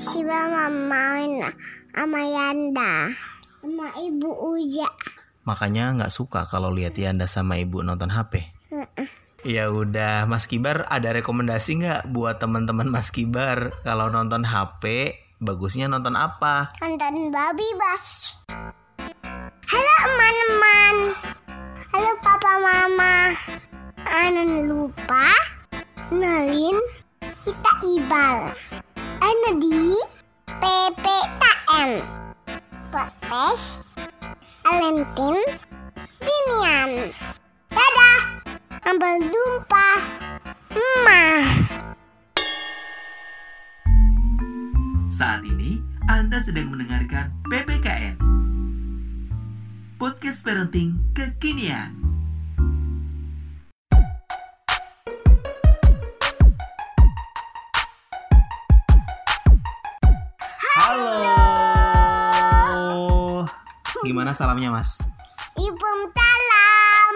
Siva main sama Yanda sama Ibu Uja. Makanya nggak suka kalau lihat Yanda sama ibu nonton HP. Ya udah, Mas Kibar ada rekomendasi nggak buat teman-teman Mas Kibar kalau nonton HP bagusnya nonton apa? Nonton Babi Bas. Halo teman-teman. Halo papa mama. Anan lupa nalin ibal. Ana di PPKM. Podcast Alentin Dinian. Dadah. Sampai jumpa. Emak. Saat ini Anda sedang mendengarkan PPKN Podcast Parenting Kekinian Halo Gimana salamnya mas? Ibu salam.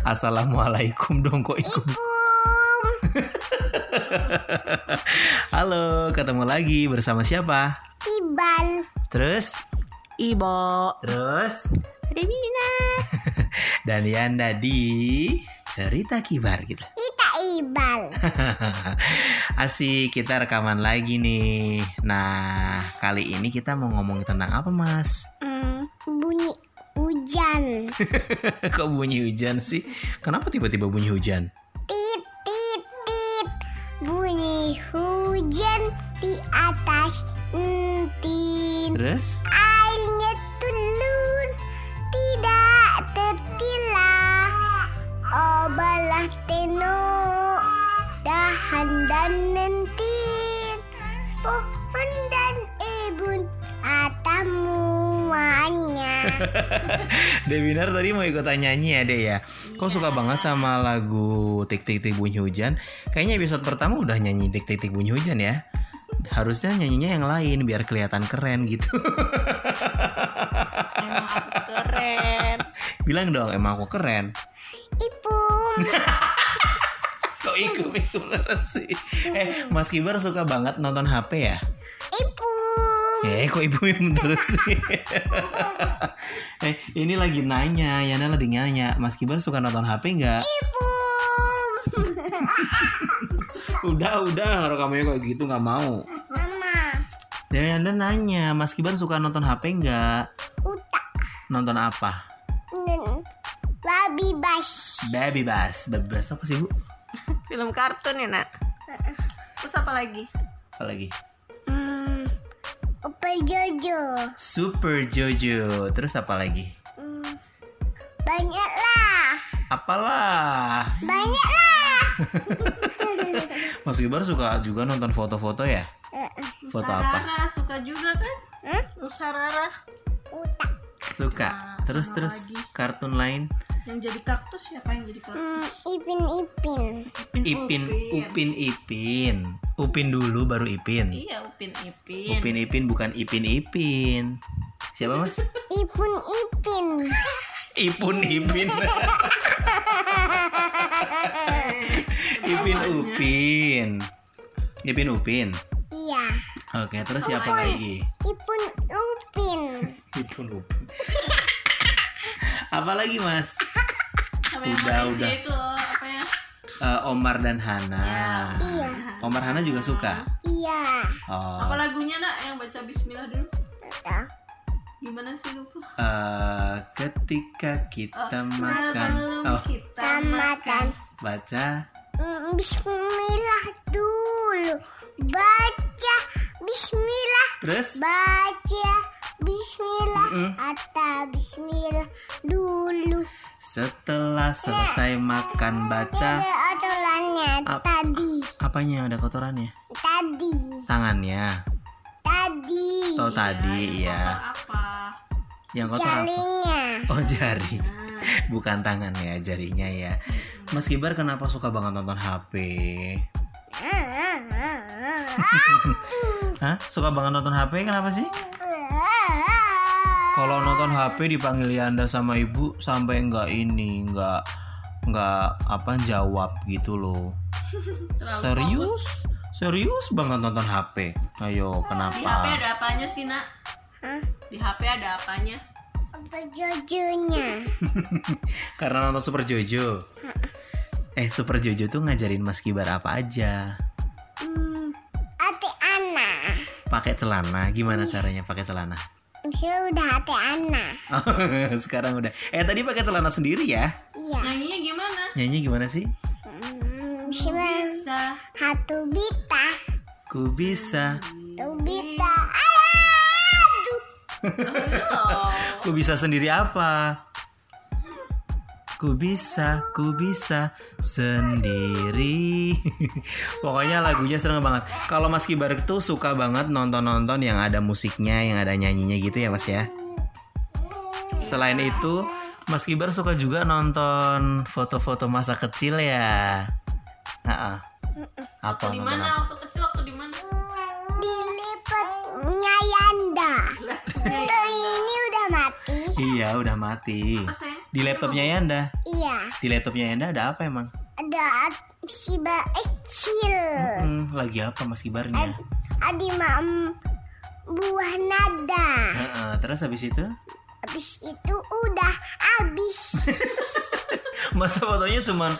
Assalamualaikum dong kok ikut Ibu. Halo ketemu lagi bersama siapa? Ibal. Terus? Ibo. Terus? Revina. Dan Yanda di Cerita Kibar gitu Kita ibal. Asik, kita rekaman lagi nih. Nah, kali ini kita mau ngomongin tentang apa, Mas? Hmm, bunyi hujan. Kok bunyi hujan sih? Kenapa tiba-tiba bunyi hujan? Tit tit tit. Bunyi hujan di atas entin. Terus? Airnya turun tidak tertilah. Obalah tenok dahan dan nentin. Pohon dan ebun atamuannya. Dewinar tadi mau ikutan nyanyi ya, Dek ya? Kok suka banget sama lagu Tik Tik Tik Bunyi Hujan? Kayaknya episode pertama udah nyanyi Tik Tik Tik Bunyi Hujan ya? Harusnya nyanyinya yang lain biar kelihatan keren gitu. Emang aku keren. Bilang dong, emang aku keren. Ipung. Kok ikut ikut sih? Eh, Mas Kibar suka banget nonton HP ya? Ipung. Eh, kok ibu yang terus sih? eh, ini lagi nanya, Yana lagi nanya, Mas Kibar suka nonton HP nggak? Ipung. Udah, udah, rekamannya kayak gitu nggak mau. Mama. Dan Yana nanya, Mas Kibar suka nonton HP nggak? Utak. Nonton apa? Dan babi bas. Baby Bass, Baby Bass apa sih bu? Film kartun ya, Nak? Terus apa lagi? Apa lagi? Hmm. Opa Jojo. Super Jojo, terus apa lagi? Hmm. Banyak lah. Apalah? Banyak lah. Mas Kibar suka juga nonton foto-foto ya? Foto apa? Rara suka juga kan? Hah? Nusa Rara Utak. Suka. Nah, Terus terus lagi. kartun lain? Yang jadi kaktus siapa yang jadi kaktus? Hmm. Ipin Ipin. Ipin, Upin Ipin. Upin dulu baru Ipin. Iya, Upin Ipin. Upin Ipin bukan Ipin Ipin. Siapa mas? Ipun Ipin. Ipun Ipin. Ipin Upin. Ipin Upin. Iya. Oke, terus siapa lagi? Ipun Upin. Ipun Upin. apa lagi mas? Sama yang Udah, Malaysia udah. itu loh, apa ya? Eh, Omar dan Hana. Iya. Omar Hana juga suka. Iya. Oh. Apa lagunya, Nak? Yang baca bismillah dulu. Tahu. Gimana sih lupa? Eh, ketika kita makan, Sebelum oh kita Kita makan. baca Mm, Bismillah dulu. Baca Bismillah. terus Baca Bismillah. Mm-mm. Atau Bismillah dulu. setelah selesai makan baca Ada aturannya Ap- tadi. apanya ada kotorannya Tadi. tangannya Tadi. oh tadi Kotor ya apa? yang kotor apa Jalinya. oh jari Nah, bukan tangan ya jarinya ya Mas Kibar kenapa suka banget nonton HP Hah suka banget nonton HP kenapa sih kalau nonton HP dipanggil Yanda sama ibu sampai nggak ini nggak nggak apa jawab gitu loh serius Serius banget nonton HP. Ayo, Di HP kenapa? ada apanya sih nak? Hah? Di HP ada apanya? Apa jojonya? Karena nonton Super Jojo. Eh, Super Jojo tuh ngajarin Mas Kibar apa aja? Hmm, hati anak. Pakai celana. Gimana caranya pakai celana? Saya udah hati anak. Sekarang udah. Eh, tadi pakai celana sendiri ya? Iya. Nyanyinya gimana? Nyanyi gimana sih? Hmm, siapa? Bisa. Satu bita. Ku bisa, Satu bita. Aduh. Oh. ku bisa sendiri apa? Ku bisa, ku bisa sendiri. Pokoknya lagunya serem banget. Kalau Mas Kibar itu suka banget nonton-nonton yang ada musiknya, yang ada nyanyinya gitu ya Mas ya. Selain itu, Mas Kibar suka juga nonton foto-foto masa kecil ya. Nah, apa Di mana waktu kecil waktu di mana? Dilipatnya Yanda. Tuh ini udah mati. Iya, udah mati. Apa? Di laptopnya Yanda. Iya. Di laptopnya Yanda ada apa emang? Ada si ba kecil. Hmm, lagi apa Mas Kibarnya? Adi mam buah nada. Heeh, terus habis itu Habis itu udah habis. masa fotonya cuman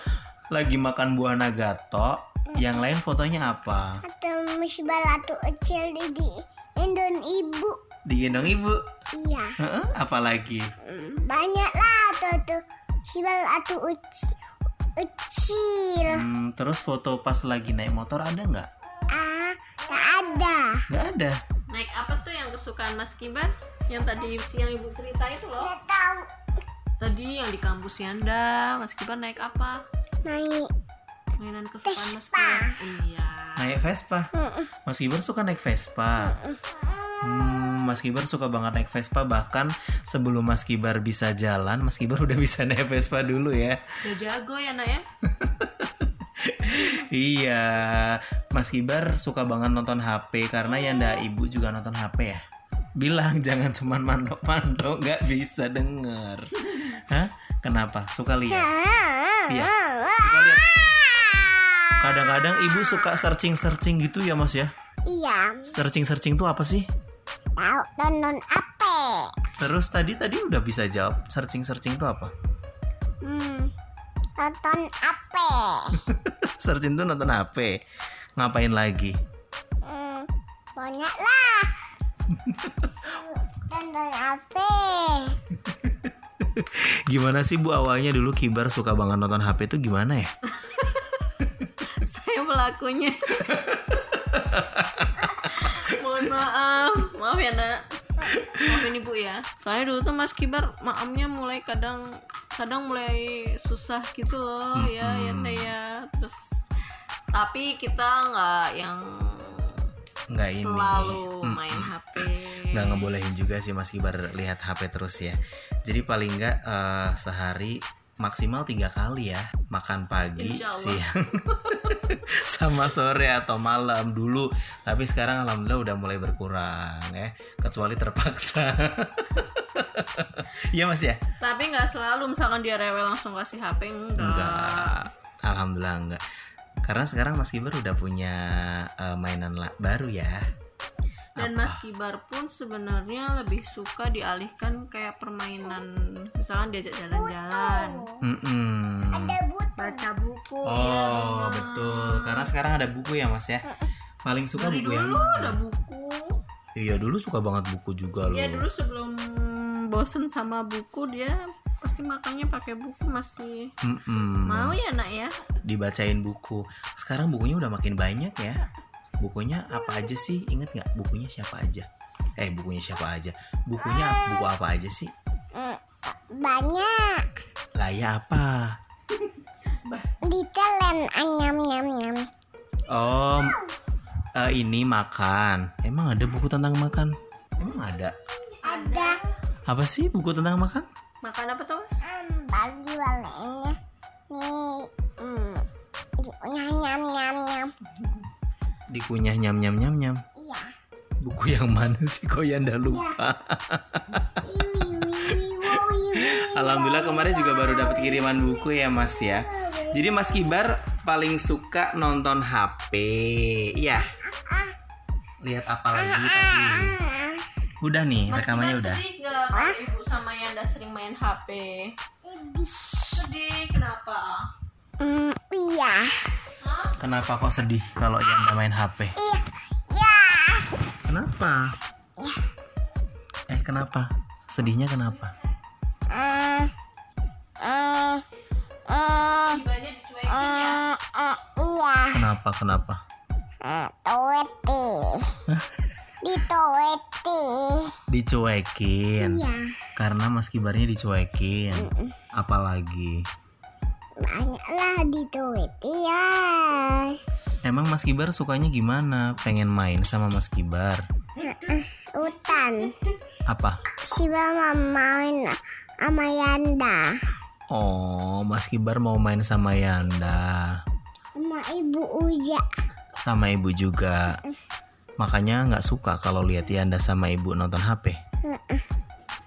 lagi makan buah naga tok yang lain fotonya apa Atau masih balatu kecil di, di Indon ibu. digendong ibu Iya. Heeh, apa lagi Hmm, Banyak lah tuh tuh si balatu uci- kecil. Hmm, terus foto pas lagi naik motor ada nggak Ah, tak ada. nggak ada Naik apa tuh yang kesukaan Mas Kibar? Yang tadi siang ibu cerita itu loh. Tidak tahu. Tadi yang di kampus Yanda, Mas Kibar naik apa? Naik Mainan kesukaan Mas Vespa. Kibar. Iya. naik Vespa Mas Kibar suka naik Vespa Hmm, Mas Kibar suka banget naik Vespa bahkan sebelum Mas Kibar bisa jalan Mas Kibar udah bisa naik Vespa dulu ya Udah jago ya nak ya? Iya, Mas Kibar suka banget nonton HP karena Yanda ibu juga nonton HP ya. Bilang jangan cuman mandok-mandok nggak bisa denger. Hah? Kenapa? Suka lihat? Iya. Suka lihat. Kadang-kadang ibu suka searching-searching gitu ya mas ya. Iya, Searching-searching tuh apa sih? Tahu tonton apa? Terus tadi tadi udah bisa jawab. Searching-searching tuh apa? Hmm, tonton apa? searching tuh nonton HP. Ngapain lagi? Hmm, banyak lah. tonton apa? Gimana sih bu awalnya dulu Kibar suka banget nonton HP itu gimana ya? Saya pelakunya. Mohon maaf, maaf ya nak. Maafin ibu ya. Soalnya dulu tuh Mas Kibar maamnya mulai kadang kadang mulai susah gitu loh ya ya Nda, ya. Terus tapi kita nggak yang Nggak ini. selalu main HP. nggak ngebolehin juga sih Mas Kibar lihat HP terus ya. Jadi paling nggak eh, sehari maksimal tiga kali ya makan pagi, siang, sama sore atau malam dulu. Tapi sekarang alhamdulillah udah mulai berkurang ya, kecuali terpaksa. Iya Mas ya? Tapi nggak selalu misalkan dia rewel langsung kasih HP enggak. Enggak. Alhamdulillah enggak. Karena sekarang Mas Kibar udah punya eh, mainan baru ya. Dan Mas Kibar pun sebenarnya lebih suka dialihkan kayak permainan misalkan diajak jalan-jalan. Ada baca buku. Oh ya. betul. Karena sekarang ada buku ya Mas ya. Paling suka Dari buku yang dulu mana? ada buku. Iya dulu suka banget buku juga loh. Dia dulu sebelum bosen sama buku dia pasti makannya pakai buku masih Mm-mm. mau ya nak ya. Dibacain buku. Sekarang bukunya udah makin banyak ya. Bukunya apa aja sih? Ingat nggak? Bukunya siapa aja? Eh bukunya siapa aja? Bukunya buku apa aja sih? Hmm, banyak. Lah ya apa? Ditelen anyam nyam nyam. Oh, eh, ini makan. Emang ada buku tentang makan? Emang ada? Ada Apa sih buku tentang makan? Makan apa tuh mas? um, bagi warnanya. Nih, hmm, nyam nyam nyam nyam. Dikunyah nyam nyam nyam nyam. Iya. Buku yang mana sih kok Yanda lupa? Iwi, iwi, wow, Alhamdulillah kemarin juga baru dapat kiriman buku ya Mas ya. Jadi Mas Kibar paling suka nonton HP. Iya. Lihat apa lagi tadi? Udah nih, Mas rekamannya udah. sedih nggak kalau ibu sama Yanda sering main HP? Sedih, kenapa? Hmm, iya. Kenapa kok sedih kalau Yanda main HP? Iya. Kenapa? Eh, kenapa? Sedihnya kenapa? Eh. Eh. Iya. Kenapa? Kenapa? Eh, Toweti. Di toweti. Dicuekin. Iya. Karena Mas Kibarnya dicuekin. Apalagi? Banyaklah di ya. Emang Mas Kibar sukanya gimana? Pengen main sama Mas Kibar? Hutan. Apa? Si mama main sama Yanda. Oh, Mas Kibar mau main sama Yanda. Sama ibu Uja. Sama ibu juga. Makanya nggak suka kalau lihat Yanda sama ibu nonton HP.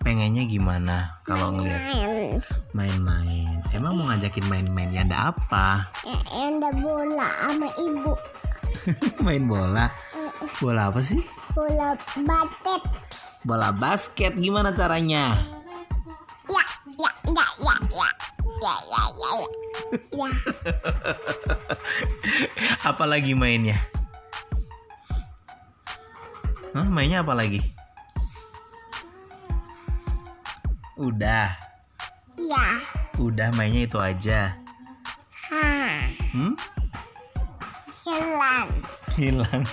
Pengennya gimana kalau ngelihat Main. main-main? Emang mau ngajakin main-main Yanda apa? Ya, Yanda bola sama ibu. main bola. Bola apa sih? Bola batet. Bola basket gimana caranya? Ya, ya, ya, ya, ya. Ya, ya, ya, ya. Ya. Apalagi mainnya? Hah, mainnya apa lagi? Udah, Ya. udah mainnya itu aja. Ha. Hmm? Hilang. Hilang.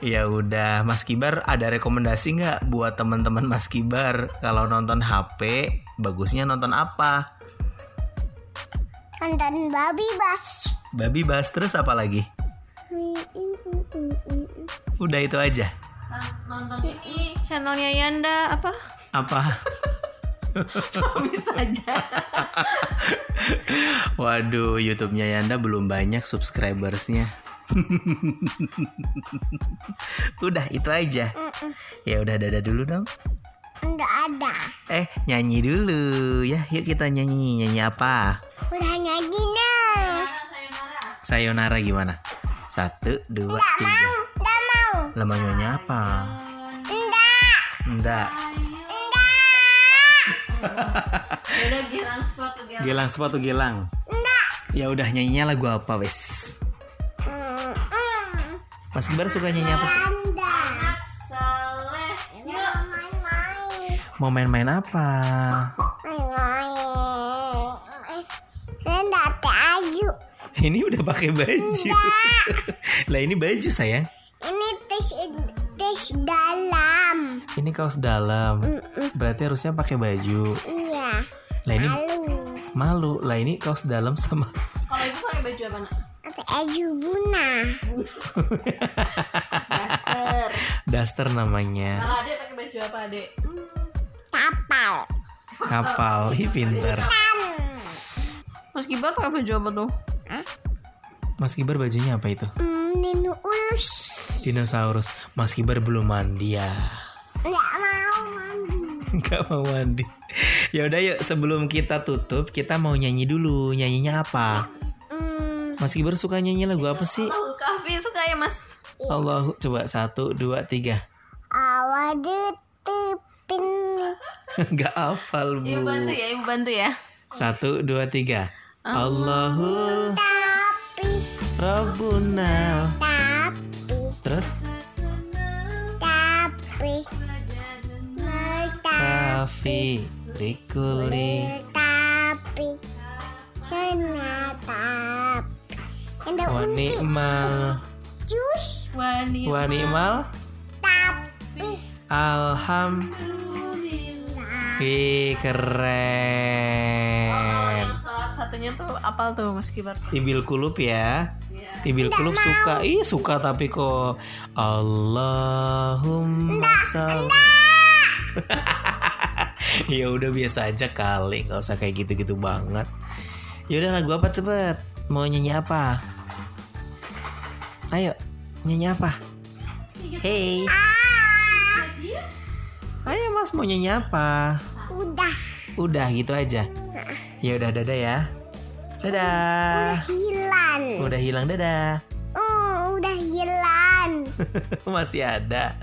ya udah, Mas Kibar ada rekomendasi nggak buat teman-teman Mas Kibar kalau nonton HP bagusnya nonton apa? Nonton babi bas. Babi Bas terus apa lagi? Udah itu aja. Nonton ini channelnya Yanda apa? Apa? Bisa aja. Waduh, YouTube-nya Yanda belum banyak subscribersnya. udah itu aja. Ya udah dadah dulu dong. Enggak ada. Eh nyanyi dulu ya. Yuk kita nyanyi nyanyi apa? Udah nyanyi nah. Sayonara gimana? Satu dua Enggak tiga. mau. Enggak. Lama nyanyi apa? Enggak. Enggak. Ya udah girang sepatu. Gilang sepatu gilang. Enggak. Ya udah nyanyinya lagu apa wes? Mm, mm. Mas Kibar suka nyanyi apa sih? Anak main-main. Mau main-main apa? Main-main. Enggak aju. Ini udah pakai baju. lah ini baju sayang. Dalam. Ini kaos dalam. Berarti harusnya pakai baju. Iya. Lah ini malu. Lah ini kaos dalam sama Kalau ibu pakai baju apa nak? pakai aju buna. Daster. daster namanya. Kalau adek pakai baju apa adek? Kapal. Kapal. Ih pinter. Mas Kibar pakai baju apa tuh? Mas Kibar bajunya apa itu? Hmm, Ninu ulus. Dinosaurus. Mas Kibar belum mandi ya. Enggak mau mandi. Gak mau mandi. Ya udah yuk sebelum kita tutup kita mau nyanyi dulu. Nyanyinya apa? Hmm, Mas Kibar suka nyanyi lagu apa sih? Kavi suka ya mas. Allah coba satu dua tiga. awal ditipin. Gak hafal Ibu bantu bu. ya, ibu bantu ya. Satu dua tiga. Allahu Tapi, Tapi, Terus tapi. Kafi rikuli. tapi. Ternyata. Ada Wa ni'mal jus. Wani. wa ni'mal Tapi. alham Ih, Oh, keren. yang salah satunya tuh apal tuh Mas Kibar. Ibil kulub ya. Iya. Ibil kulub suka. Ih, suka tapi kok Allahumma sholli. ya udah biasa aja kali, nggak usah kayak gitu-gitu banget. Ya udah lagu apa cepet? Mau nyanyi apa? Ayo, nyanyi apa? Hey. Ayo Mas mau nyanyi apa? Udah. Udah gitu aja. Ya udah dadah ya. Dadah. Udah hilang. Udah hilang dadah. Oh, udah hilang. Masih ada.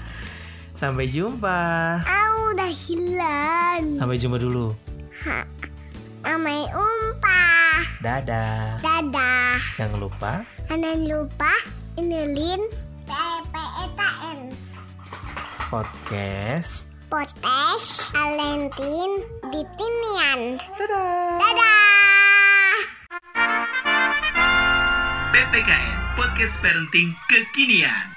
Sampai jumpa. Ah, udah hilang. Sampai jumpa dulu. Ha. Amai umpah. Dadah. Dadah. Jangan lupa Jangan lupa inilin TPETN podcast. Potes Alentin Ditinian Dadah. Dadah PPKN Podcast Parenting Kekinian.